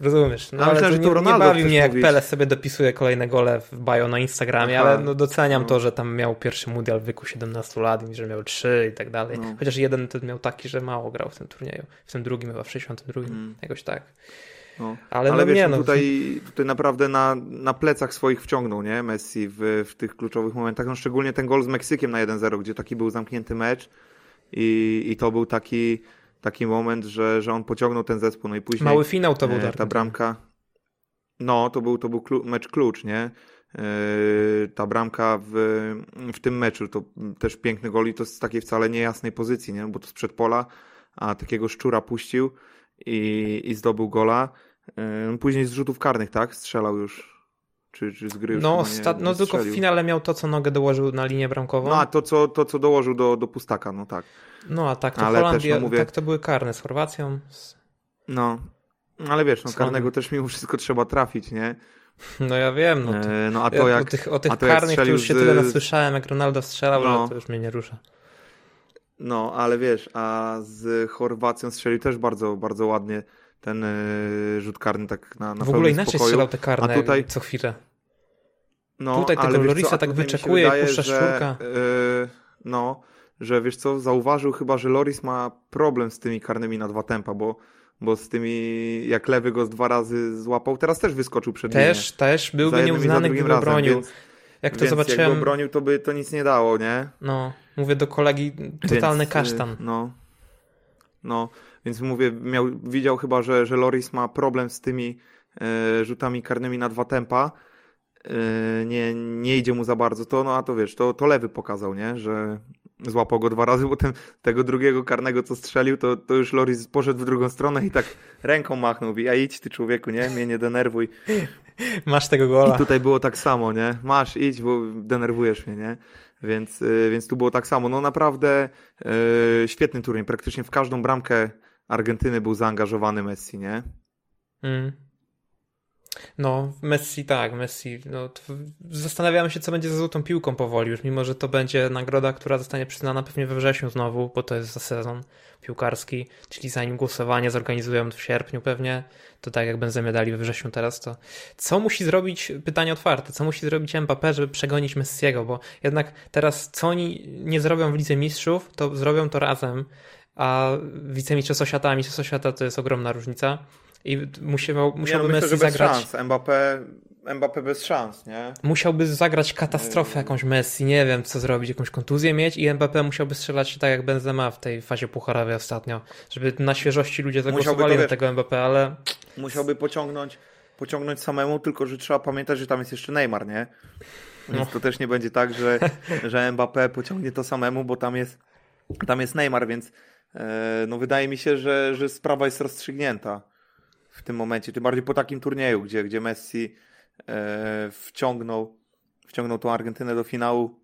rozumiesz, no A ale myślałem, że nie, to nie Ronaldo bawi mnie jak mówić. Pele sobie dopisuje kolejne gole w bio na Instagramie, Aha. ale no doceniam No. to, że tam miał pierwszy mundial w wieku 17 lat i że miał 3 i tak dalej, No. chociaż jeden ten miał taki, że mało grał w tym turnieju, w tym drugim chyba, w 62, Mm. Jakoś tak. No. Ale, Ale no wiesz, nie, no no, tutaj, tutaj naprawdę na, na plecach swoich wciągnął, nie? Messi w, w tych kluczowych momentach. No szczególnie ten gol z Meksykiem na 1-0, gdzie taki był zamknięty mecz i, i to był taki, taki moment, że, że on pociągnął ten zespół. No i później mały finał to był e, ta bramka. No, to był, to był mecz klucz, nie? E, ta bramka w, w tym meczu to też piękny gol i to z takiej wcale niejasnej pozycji, nie? Bo to sprzed pola, a takiego szczura puścił i, i zdobył gola. E, Później z rzutów karnych, tak? Strzelał już. Czy, czy z gry już No, nie, no tylko w finale miał to, co nogę dołożył na linię bramkową. No, a to co, to, co dołożył do, do pustaka, no tak. No a tak to Ale też, Holandia, no mówię- tak to były karne z Chorwacją. Z... No, ale wiesz, no karnego też mimo wszystko trzeba trafić, nie? No ja wiem, no to, E, No a to o jak... tych, o tych to jak karnych to już się tyle nasłyszałem, jak Ronaldo strzelał, No. że to już mnie nie rusza. No, ale wiesz, a z Chorwacją strzelił też bardzo, bardzo ładnie ten y, rzut karny tak na, na w ogóle inaczej spokoju. strzelał te karne A tutaj- co chwilę. No, tutaj tego Lorisa tak wyczekuje wydaje, puszcza że, szczurka. y, no, że wiesz co, zauważył chyba, że Loris ma problem z tymi karnymi na dwa tempa, bo, bo z tymi, jak lewy go z dwa razy złapał, teraz też wyskoczył przed linię. Też, też Za byłby nieuznany, drugim gdyby razem, bronił. Więc, jak to więc zobaczyłem, go bronił, to by to nic nie dało, nie? no, mówię do kolegi, totalny Więc, y, kasztan. No, no, więc mówię, miał, widział chyba, że, że Loris ma problem z tymi e, rzutami karnymi na dwa tempa. E, nie, nie idzie mu za bardzo to, no a to wiesz, to, to lewy pokazał, nie? Że złapał go dwa razy, bo ten, tego drugiego karnego, co strzelił, to, to już Loris poszedł w drugą stronę i tak ręką machnął. Mówi, a idź ty człowieku, nie? Mnie nie denerwuj. Masz tego gola. I tutaj było tak samo, nie? Masz, idź, bo denerwujesz mnie, nie? Więc, y, więc tu było tak samo. No naprawdę y, świetny turniej. Praktycznie w każdą bramkę Argentyny był zaangażowany Messi, nie? Mm. No, Messi tak, Messi. No, zastanawiamy się, co będzie ze złotą piłką powoli, już mimo, że to będzie nagroda, która zostanie przyznana pewnie we wrześniu znowu, bo to jest za sezon piłkarski, czyli zanim głosowanie zorganizują w sierpniu pewnie, to tak jak będziemy dali we wrześniu teraz, to co musi zrobić, pytanie otwarte, co musi zrobić Mbappé, żeby przegonić Messiego, bo jednak teraz co oni nie zrobią w Lidze Mistrzów, to zrobią to razem, a wicemistrzostwo świata, a mistrzostwo świata to jest ogromna różnica. I musiał, musiałby nie, no, Messi myślę, że bez zagrać. szans. Mbappé, Mbappé bez szans, nie? Musiałby zagrać katastrofę Yy. jakąś Messi, nie wiem co zrobić, jakąś kontuzję mieć i Mbappé musiałby strzelać tak jak Benzema w tej fazie pucharowej ostatnio, żeby na świeżości ludzie zagłosowali na tego Mbappé, ale Musiałby pociągnąć, pociągnąć samemu, tylko że trzeba pamiętać, że tam jest jeszcze Neymar, nie? Więc No. to też nie będzie tak, że, że Mbappé pociągnie to samemu, bo tam jest, tam jest Neymar, więc e, no wydaje mi się, że, że sprawa jest rozstrzygnięta w tym momencie. Tym bardziej po takim turnieju, gdzie, gdzie Messi e, wciągnął, wciągnął tą Argentynę do finału.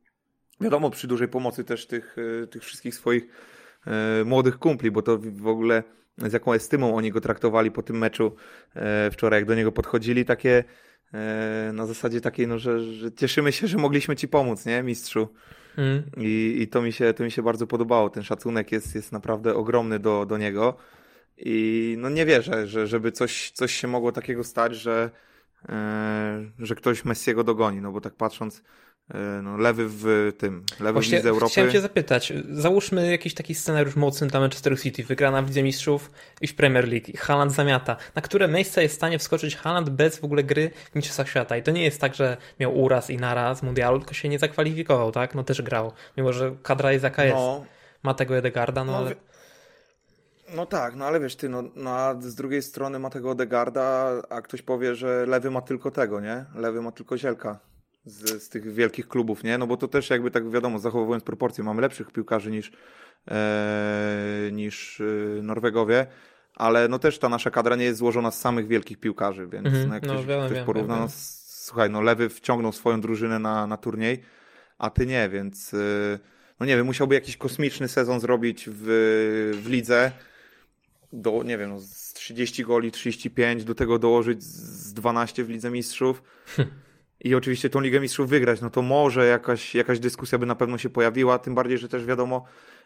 Wiadomo, przy dużej pomocy też tych, e, tych wszystkich swoich e, młodych kumpli, bo to w ogóle z jaką estymą oni go traktowali po tym meczu e, wczoraj, jak do niego podchodzili, takie e, na zasadzie takiej, no, że, że cieszymy się, że mogliśmy ci pomóc, nie, mistrzu. Mm. I, i to, mi się, to mi się bardzo podobało. Ten szacunek jest, jest naprawdę ogromny do, do niego. I no nie wierzę, że, żeby coś, coś się mogło takiego stać, że, e, że ktoś Messiego dogoni. No bo tak patrząc, e, no, lewy w tym, lewy Właśnie w Lidze Europy. chciałem cię zapytać, załóżmy jakiś taki scenariusz mocny dla Manchester City, wygrana w Lidze Mistrzów i w Premier League, Haaland zamiata. Na które miejsce jest w stanie wskoczyć Haaland bez w ogóle gry w Mistrzostwach Świata? I to nie jest tak, że miał uraz i naraz mundialu, tylko się nie zakwalifikował, tak? No też grał, mimo że kadra jest jaka jest. No, Ma tego Edegarda, no, No, ale... no tak, no ale wiesz ty, no, no a z drugiej strony ma tego Odegarda, a ktoś powie, że lewy ma tylko tego, nie? Lewy ma tylko Zielka z, z tych wielkich klubów, nie? No bo to też jakby tak wiadomo, zachowując proporcje, mamy lepszych piłkarzy niż, e, niż e, Norwegowie, ale no też ta nasza kadra nie jest złożona z samych wielkich piłkarzy, więc Mhm, no jak no ktoś, porówna, no słuchaj, no lewy wciągnął swoją drużynę na, na turniej, a ty nie, więc y, no nie wiem, musiałby jakiś kosmiczny sezon zrobić w, w lidze do, nie wiem, no, z 30 goli, 35, do tego dołożyć z 12 w Lidze Mistrzów. I oczywiście tą Ligę Mistrzów wygrać, no to może jakaś, jakaś dyskusja by na pewno się pojawiła, tym bardziej, że też wiadomo,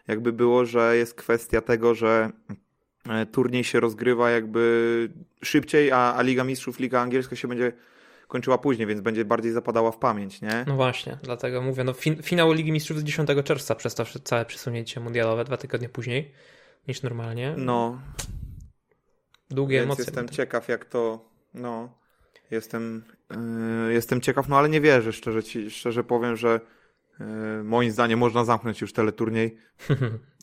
jakby było, że jest kwestia tego, że e, turniej się rozgrywa jakby szybciej, a, a Liga Mistrzów, Liga Angielska się będzie kończyła później, więc będzie bardziej zapadała w pamięć, nie? No właśnie, dlatego mówię, no fin finał Ligi Mistrzów z 10 czerwca przez to całe przesunięcie mundialowe, dwa tygodnie później niż normalnie. No, Długie Więc emocje. jestem ciekaw, jak to. No, jestem, yy, jestem ciekaw, no ale nie wierzę, szczerze, ci, szczerze powiem, że yy, moim zdaniem można zamknąć już teleturniej.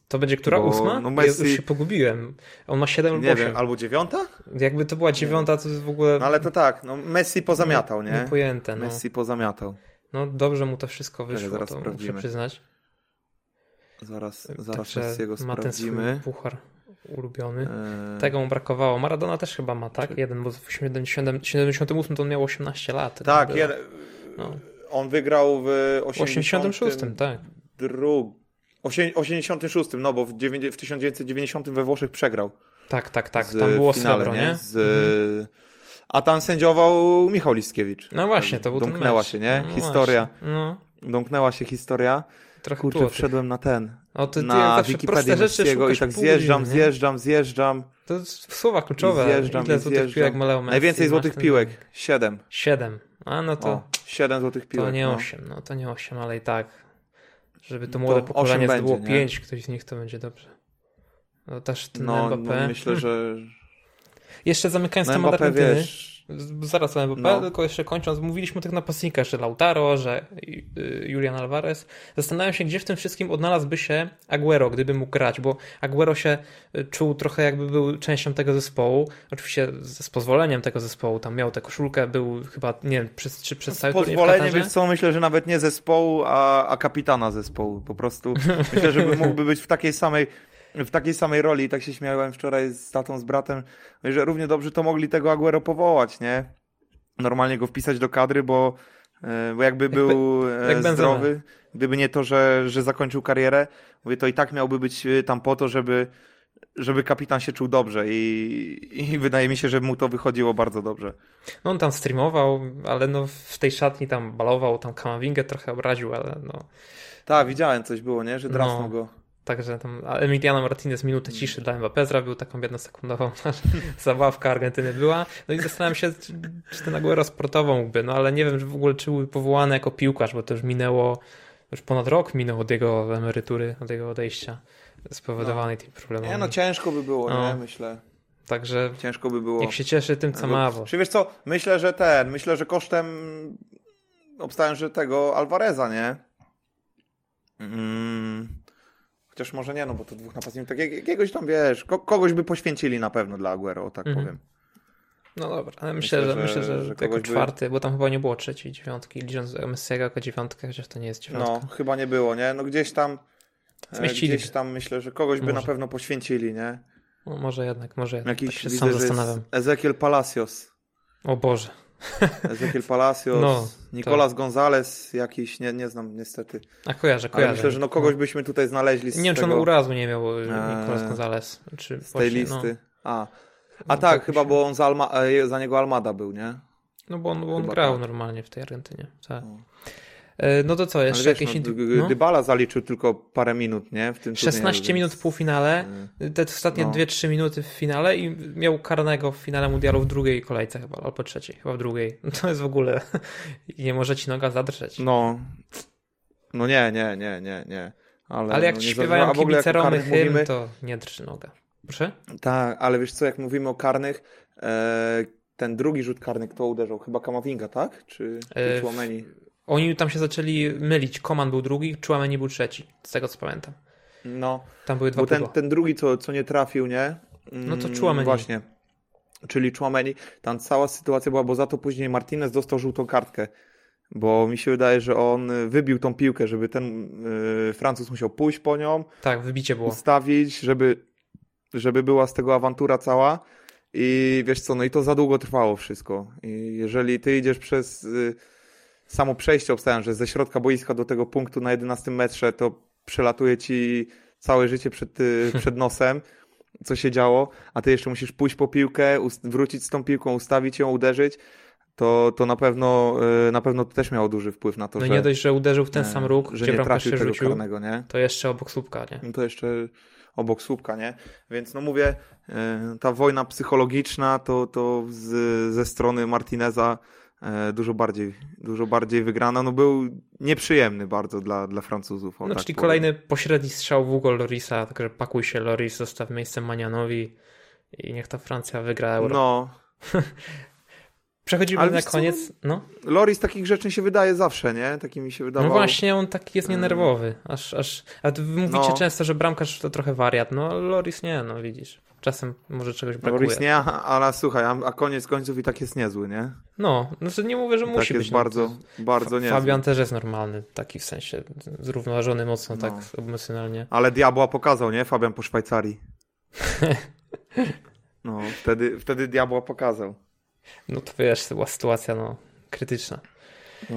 To będzie która? Bo, Ósma? no Ja Messi- już się pogubiłem. On ma 7 lub Nie 8. wiem, albo dziewiąta? Jakby to była dziewiąta, to jest w ogóle No ale to tak, no Messi pozamiatał, nie? niepojęte. No. Messi pozamiatał. no dobrze mu to wszystko wyszło, to muszę sprawdzimy. przyznać. Zaraz, zaraz ma ten swój sprawdzimy. puchar ulubiony. Yy, Tego mu brakowało. Maradona też chyba ma, tak? Jeden, bo w 70, 78 to on miał 18 lat. tak, jeden, No. on wygrał w W 86, tak. drug- osie- 86, no bo w, dziewięć- w 1990 we Włoszech przegrał. Tak, tak, tak. Tam było finale, srebro, nie? Z, A tam sędziował Michał Liskiewicz. No właśnie, to był ten Domknęła mecz. się, nie? No Historia. No, Domknęła się historia. Trochę Kurczę, było wszedłem na ten. O, ty, ty jak na Wikipedię proste rzeczy Messiego i tak pół zjeżdżam, nie? zjeżdżam, zjeżdżam. To słowa kluczowe. Zjeżdżam, Ile złotych zjeżdżam. piłek malał Messi? Najwięcej złotych ten- piłek. Siedem. Siedem. A no to, O, siedem złotych piłek. to nie no. osiem. No to nie osiem, ale i tak. Żeby to To młode osiem pokolenie zdobyło pięć, ktoś z nich to będzie dobrze. No też ten No, Mbappé. no myślę, że Jeszcze zamykając no temat Argentyny. wiesz, Zaraz o Mbappé, No. tylko jeszcze kończąc, mówiliśmy o tych napastnikach, że Lautaro, że y, Julian Alvarez. Zastanawiam się, gdzie w tym wszystkim odnalazłby się Aguero, gdyby mógł grać, bo Aguero się y, czuł trochę jakby był częścią tego zespołu. Oczywiście z, pozwoleniem tego zespołu, tam miał tę koszulkę, był chyba, nie wiem, przez, czy przez cały Pozwolenie, wiesz co, myślę, że nawet nie zespołu, a, a kapitana zespołu. Po prostu myślę, że by mógłby być w takiej samej w takiej samej roli i tak się śmiałem wczoraj z tatą, z bratem, że równie dobrze to mogli tego Aguero powołać, nie? Normalnie go wpisać do kadry, bo, e, bo jakby był e, jak zdrowy, gdyby nie to, że, że zakończył karierę, mówię, to i tak miałby być e, tam po to, żeby, żeby kapitan się czuł dobrze i, i wydaje mi się, że mu to wychodziło bardzo dobrze. No on tam streamował, ale no w tej szatni tam balował, tam Kamawingę trochę obraził, ale no Tak, widziałem coś było, nie? Że drasnął No. go. Także tam Emiliano Martinez minutę ciszy dla Mbappé zrobił, taką jednosekundową zabawka Argentyny była. No i zastanawiam się, czy, czy ten Aguero sportowo mógłby, no ale nie wiem, że w ogóle czy był powołany jako piłkarz, bo to już minęło, już ponad rok minął od jego emerytury, od jego odejścia spowodowanej tymi problemami. Nie, no ciężko by było, No. nie? Myślę. Także Ciężko by było. niech się cieszy tym, co ma, bo Czy wiesz co, myślę, że ten, myślę, że kosztem obstałem, że tego Alvareza, nie? Mm. Chociaż może nie, no bo to dwóch napastników, tak jak- jakiegoś tam, wiesz, ko kogoś by poświęcili na pewno dla Aguero, o tak Mhm. powiem. no dobra, ale myślę, Myślę, że, że- myślę, że, że jako by- czwarty, bo tam chyba nie było trzeciej dziewiątki, licząc Messiego jako dziewiątkę, chociaż to nie jest dziewiątka. No, chyba nie było, nie? No gdzieś tam, e, Zmieściliby. gdzieś tam myślę, że kogoś by Może. na pewno poświęcili, nie? No, może jednak, może jednak, Jakiś, tak się widzę, sam zastanawiam. Ezekiel Palacios. O Boże. Ezekiel Palacios, No, Nicolas Gonzalez jakiś, nie, nie znam niestety. A kojarzę, Ale kojarzę. myślę, że no kogoś byśmy tutaj znaleźli z Nie wiem, czy on urazu nie miał y, Nicolas Eee, Gonzalez. Czy z tej właśnie, listy. A, No, a no tak, tak chyba, bo on za, Alma, e, za niego Almada był, nie? No bo on, bo on grał tak. normalnie w tej Argentynie. Tak. No. E, No to co, jeszcze wiesz, jakieś... no, no? Dybala zaliczył tylko parę minut, nie? W tym 16 turnieju, minut w półfinale, te ostatnie No. 2-3 minuty w finale i miał karnego w finale mundialu w drugiej kolejce chyba, albo trzeciej, chyba w drugiej. To jest w ogóle... nie może ci noga zadrżeć. No. No nie, nie, nie, nie, nie. Ale, Ale jak no śpiewają za- a w ogóle kibice Romy hymn, mówimy, to nie drży noga. Proszę? Tak, ale wiesz co, jak mówimy o karnych, e, ten drugi rzut karny, kto uderzał? Chyba Kamavinga, tak? Czy, E, czy Chouameni? Oni tam się zaczęli mylić. Koman był drugi, Chouameni był trzeci, z tego co pamiętam. No, Tam były dwa bo ten, ten drugi, co, co nie trafił, nie? No to Mm, Chouameni. Właśnie. Czyli Chouameni. Tam cała sytuacja była, bo za to później Martinez dostał żółtą kartkę. Bo mi się wydaje, że on wybił tą piłkę, żeby ten y, Francuz musiał pójść po nią, Tak, wybicie było. ustawić, żeby, żeby była z tego awantura cała. I wiesz co, no i to za długo trwało wszystko. I jeżeli ty idziesz przez y, samo przejście, obstawiam, że ze środka boiska do tego punktu na 11 metrze, to przelatuje ci całe życie przed, y, przed nosem, co się działo, a ty jeszcze musisz pójść po piłkę, wrócić z tą piłką, ustawić ją, uderzyć, to, to na pewno y, na pewno to też miało duży wpływ na to, No że, nie dość, że uderzył w ten e, sam róg, że gdzie nie trafił się tego rzucił, karnego, nie? to jeszcze obok słupka, nie? No to jeszcze obok słupka, nie? Więc no mówię, ta wojna psychologiczna to, to z, ze strony Martineza dużo bardziej, dużo bardziej wygrana. No był nieprzyjemny bardzo dla, dla Francuzów. No tak czyli powiem. kolejny pośredni strzał w ugol Lorisa, także pakuj się Loris, zostaw miejsce Manianowi i niech ta Francja wygra Euro. No, Przechodzimy ale na co? koniec. No. Loris takich rzeczy się wydaje zawsze, nie? Taki mi się wydawał. no właśnie, on taki jest nienerwowy. Aż, aż, a wy mówicie No. często, że bramkarz to trochę wariat. No Loris nie, no widzisz. Czasem może czegoś brakuje. Loris nie, ale słuchaj, a, a koniec końców i tak jest niezły, nie? No, to nie mówię, że musi tak jest być. no, bardzo, bardzo niezły. Fabian też jest normalny, taki w sensie zrównoważony mocno, No. tak emocjonalnie. Ale diabła pokazał, nie? Fabian po Szwajcarii. No, wtedy, wtedy diabła pokazał. No to wiesz, to była sytuacja no, krytyczna. No,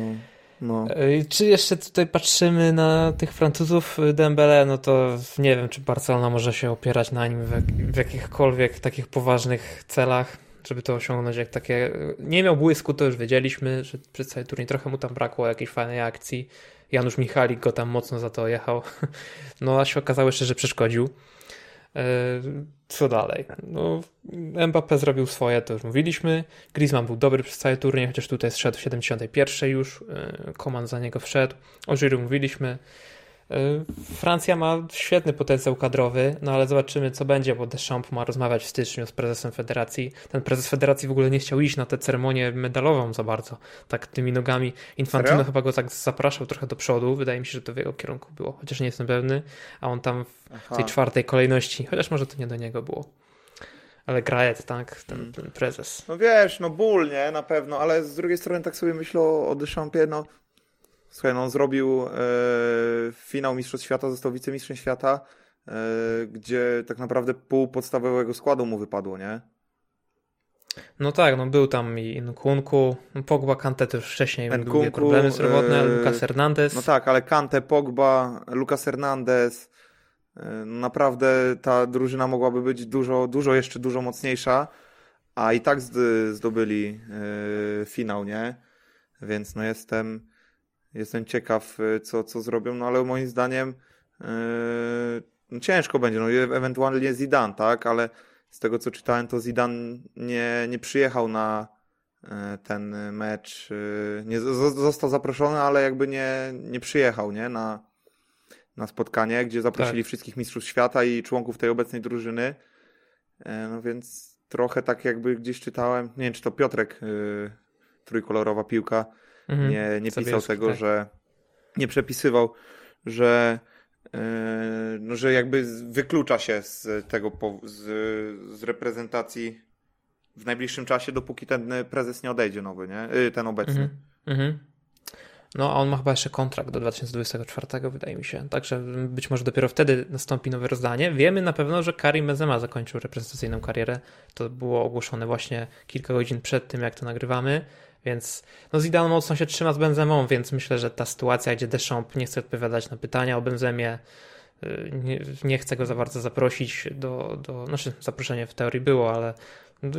no. Ej, Czy jeszcze tutaj patrzymy na tych Francuzów Dembele, no to nie wiem, czy Barcelona może się opierać na nim w, w jakichkolwiek takich poważnych celach, żeby to osiągnąć jak takie... Nie miał błysku, to już wiedzieliśmy, że przez cały turniej trochę mu tam brakło jakiejś fajnej akcji. Janusz Michalik go tam mocno za to jechał. No a się okazało jeszcze, że przeszkodził. E, Co dalej? No, Mbappé zrobił swoje, to już mówiliśmy. Griezmann był dobry przez cały turniej, chociaż tutaj zszedł w 71 już. e, Koman za niego wszedł. O Giroud mówiliśmy. E, Francja ma świetny potencjał kadrowy, no ale zobaczymy co będzie, bo Deschamps ma rozmawiać w styczniu z prezesem federacji. Ten prezes federacji w ogóle nie chciał iść na tę ceremonię medalową za bardzo, tak tymi nogami. Infantino Serio? chyba go tak zapraszał trochę do przodu, wydaje mi się, że to w jego kierunku było, chociaż nie jestem pewny, a on tam w Aha. tej czwartej kolejności, chociaż może to nie do niego było. Ale Grajet, tak, ten, Mm. ten prezes. No wiesz, no ból, nie? Na pewno, ale z drugiej strony tak sobie myślę o, o Deschampie, no słuchaj, no on zrobił e, finał Mistrzostw Świata, został wicemistrzem świata, e, gdzie tak naprawdę pół podstawowego składu mu wypadło, nie? No tak, no był tam i Nkunku, Pogba, Kante to już wcześniej Nkunku, problemy zdrowotne, e, Lucas Hernandez. No tak, ale Kante, Pogba, Lucas Hernandez, e, naprawdę ta drużyna mogłaby być dużo, dużo jeszcze dużo mocniejsza, a i tak zd- zdobyli e, finał, nie? Więc no jestem, jestem ciekaw, e, co, co zrobią, no ale moim zdaniem no ciężko będzie, no ewentualnie Zidane, tak? Ale z tego co czytałem, to Zidane nie, nie przyjechał na e, ten mecz, e, nie został zaproszony, ale jakby nie, nie przyjechał, nie? Na, na spotkanie, gdzie zaprosili Tak. wszystkich mistrzów świata i członków tej obecnej drużyny. No więc trochę tak jakby gdzieś czytałem, nie wiem czy to Piotrek, y, trójkolorowa piłka, Mhm. nie, nie pisał Sobieski, tego, tak. że nie przepisywał, że, yy, no, że jakby wyklucza się z tego, z, z reprezentacji w najbliższym czasie, dopóki ten prezes nie odejdzie nowy, nie? Yy, ten obecny. Mhm. Mhm. No, a on ma chyba jeszcze kontrakt do 2024, wydaje mi się. Także być może dopiero wtedy nastąpi nowe rozdanie. Wiemy na pewno, że Karim Benzema zakończył reprezentacyjną karierę. To było ogłoszone właśnie kilka godzin przed tym, jak to nagrywamy. Więc no Zidane mocno się trzyma z Benzemą, więc myślę, że ta sytuacja, gdzie Deschamps nie chce odpowiadać na pytania o Benzemie, y, nie, nie chce go za bardzo zaprosić do, do... Znaczy, zaproszenie w teorii było, ale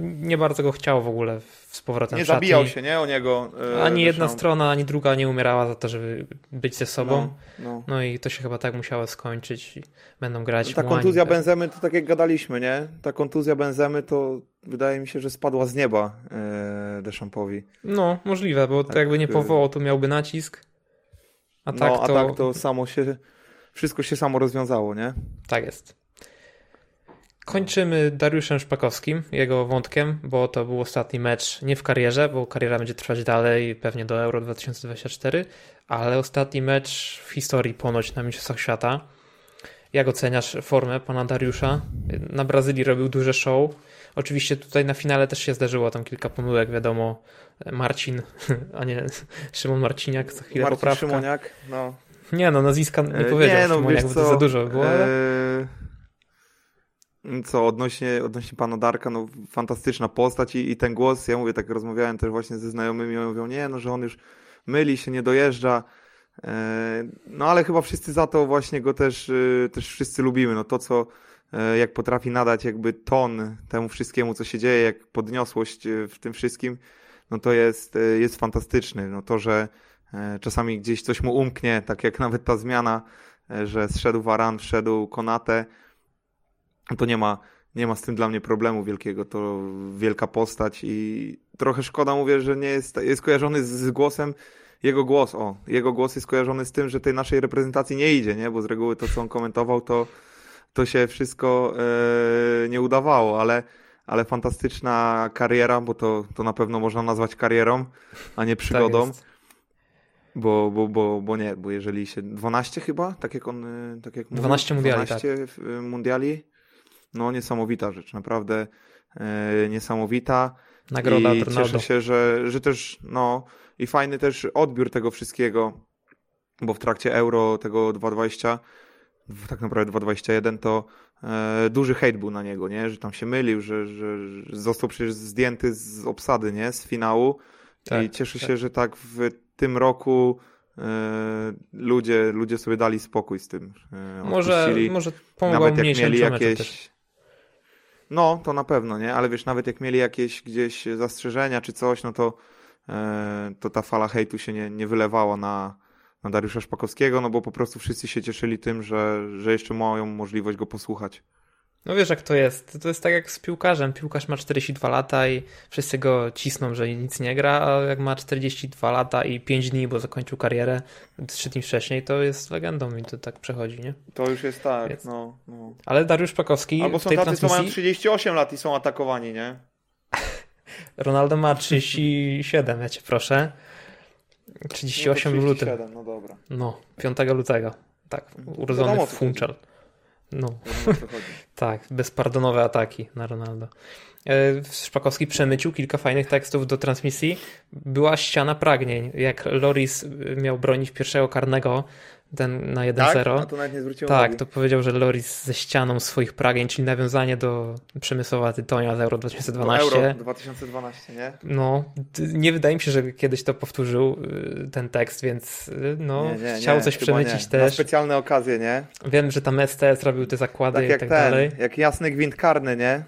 Nie bardzo go chciało w ogóle z powrotem Nie zabijał się, nie? O niego. e, Ani jedna Deschamps. strona, ani druga nie umierała za to, żeby być ze sobą. No, no. No i to się chyba tak musiało skończyć i będą grać Ta młani kontuzja. Benzemy, to tak jak gadaliśmy, nie? Ta kontuzja Benzemy to wydaje mi się, że spadła z nieba e, Deschampowi. No, możliwe, bo to Tak, jakby nie y- powołał, to miałby nacisk. A no, tak a to... tak to samo się, wszystko się samo rozwiązało, nie? Tak jest. Kończymy Dariuszem Szpakowskim, jego wątkiem, bo to był ostatni mecz nie w karierze, bo kariera będzie trwać dalej, pewnie do Euro 2024, ale ostatni mecz w historii ponoć na Mistrzostwach Świata. Jak oceniasz formę pana Dariusza? Na Brazylii robił duże show. Oczywiście tutaj na finale też się zdarzyło tam kilka pomyłek, wiadomo. Marcin, a nie Szymon Marciniak, za chwilę Marcin poprawka. Szymoniak, no. Nie no, nazwiska nie E, powiedział nie, no, Szymoniak, bo to za dużo by było, ale... e, Co, odnośnie, odnośnie pana Darka, no fantastyczna postać i, i ten głos, ja mówię, tak rozmawiałem też właśnie ze znajomymi, oni mówią, nie, no, że on już myli się, nie dojeżdża, E, no ale chyba wszyscy za to właśnie go też, e, też wszyscy lubimy, no to co, e, jak potrafi nadać jakby ton temu wszystkiemu, co się dzieje, jak podniosłość w tym wszystkim, no to jest, jest fantastyczny, no to, że czasami gdzieś coś mu umknie, tak jak nawet ta zmiana, że zszedł Varan, wszedł Konate, to nie ma, nie ma z tym dla mnie problemu wielkiego, to wielka postać i trochę szkoda, mówię, że nie jest, jest kojarzony z, głosem, jego głos, o, jego głos jest kojarzony z tym, że tej naszej reprezentacji nie idzie, nie, bo z reguły to, co on komentował, to, to się wszystko e, nie udawało, ale, ale fantastyczna kariera, bo to, to na pewno można nazwać karierą, a nie przygodą. Tak jest. Bo, bo, bo, bo nie, bo jeżeli się 12 chyba, tak jak on, y, tak jak mówił, 12 mundiali, 12 w- y, mundiali, no niesamowita rzecz, naprawdę e, niesamowita. Nagroda I cieszę się, że, że też, no i fajny też odbiór tego wszystkiego, bo w trakcie Euro tego 2.20, w- tak naprawdę 2.21 to e, duży hejt był na niego, nie, że tam się mylił, że, że, że został przecież zdjęty z obsady, nie, z finału Tak, i cieszę tak. się, że tak w tym roku e, ludzie, ludzie sobie dali spokój z tym. E, Może, może pomogło nawet jak mieli jakieś. też. No, to na pewno, nie? Ale wiesz, nawet jak mieli jakieś gdzieś zastrzeżenia czy coś, no to, e, to ta fala hejtu się nie, nie wylewała na, na Dariusza Szpakowskiego, no bo po prostu wszyscy się cieszyli tym, że, że jeszcze mają możliwość go posłuchać. No wiesz jak to jest. To jest tak jak z piłkarzem. Piłkarz ma 42 lata i wszyscy go cisną, że nic nie gra, a jak ma 42 lata i 5 dni, bo zakończył karierę 3 dni wcześniej, to jest legendą i to tak przechodzi, nie? To już jest tak, Jest. no, no. Ale Dariusz Pakowski Albo są tej tacy, co mają transmisji, 38 lat i są atakowani, nie? Ronaldo ma 37, ja cię proszę. 38 no w to lutym. 37, no dobra. No, 5 lutego. Tak, urodzony Wiadomo, o w Funchal. No. Tak, bezpardonowe ataki na Ronaldo. E, Szpakowski przemycił kilka fajnych tekstów do transmisji. Była ściana pragnień. Jak Loris miał bronić pierwszego karnego, ten na 1-0. Tak? A to nawet nie zwróciłem Tak, uwagi. to powiedział, że Loris ze ścianą swoich pragnień, czyli nawiązanie do Przemysłowa Tytonia z Euro To 2012. Euro 2012, nie? No, nie wydaje mi się, że kiedyś to powtórzył y, ten tekst, więc y, no, Nie, nie, chciał nie, coś przemycić nie. Na też. specjalne okazje, nie? Wiem, że tam STS robił te zakłady Tak i jak tak ten, dalej. jak jasny gwint karny, nie?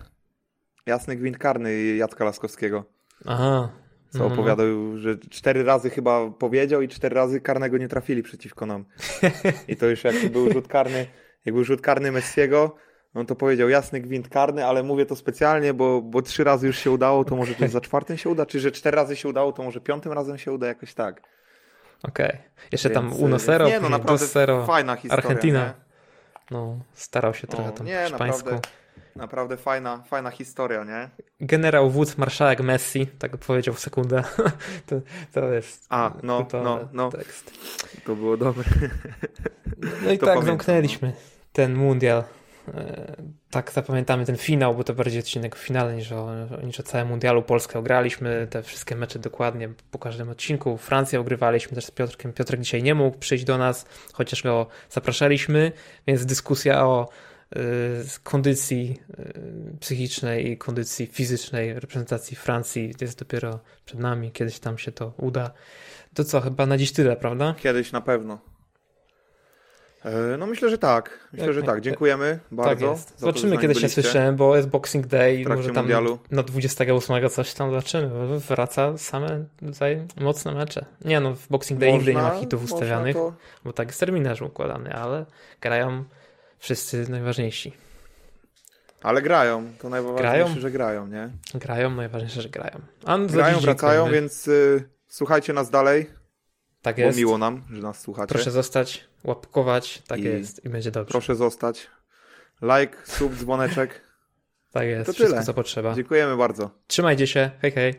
Jasny gwint karny Jacka Laskowskiego. Aha. Co no, no, no. opowiadał, że cztery razy chyba powiedział i cztery razy karnego nie trafili przeciwko nam. I to już jak był rzut karny, jak był rzut karny Messiego, no to powiedział jasny gwint karny, ale mówię to specjalnie, bo, bo trzy razy już się udało, to może za czwartym się uda, czy że cztery razy się udało, to może piątym razem się uda, jakoś tak. Okej. Jeszcze tam Więc, Uno y, Zero, Nie, no naprawdę Dos fajna historia. Argentina. Nie? No, starał się trochę O, tam nie, po hiszpańsku. naprawdę, naprawdę fajna, fajna historia, nie? Generał wódz, marszałek Messi, tak powiedział w sekundę. to, to jest A, no, kultowy no, no. tekst. To było dobre. No i To tak pamiętam, zamknęliśmy ten mundial. E, Tak zapamiętamy ten finał, bo to bardziej odcinek o finale niż o, niż o całym mundialu. Polskę ograliśmy, te wszystkie mecze dokładnie po każdym odcinku. Francję ogrywaliśmy też z Piotrkiem. Piotrek dzisiaj nie mógł przyjść do nas, chociaż go zapraszaliśmy, więc dyskusja o kondycji y, psychicznej i kondycji fizycznej reprezentacji Francji jest dopiero przed nami. Kiedyś tam się to uda. To co, chyba na dziś tyle, prawda? Kiedyś na pewno. E, No myślę, że tak. Myślę, że tak. Dziękujemy Tak bardzo. jest. to, Zobaczymy, nami kiedy się słyszymy, bo jest Boxing Day, trakcie może tam mundialu. na 28 coś tam zobaczymy. Wraca same tutaj mocne mecze. Nie no, w Boxing Day nigdy nie ma hitów ustawianych, To... bo tak jest terminarz układany, ale grają wszyscy najważniejsi. Ale grają. To najważniejsze, Grają? że grają, nie? Grają, najważniejsze, że grają. A za Grają, wracają, dziękujemy. więc y, słuchajcie nas dalej, Tak bo jest. miło nam, że nas słuchacie. Proszę zostać, łapkować, tak I- jest i będzie dobrze. Proszę zostać. Like, sub, dzwoneczek. Tak jest, To wszystko tyle. co potrzeba. Dziękujemy bardzo. Trzymajcie się, hej hej.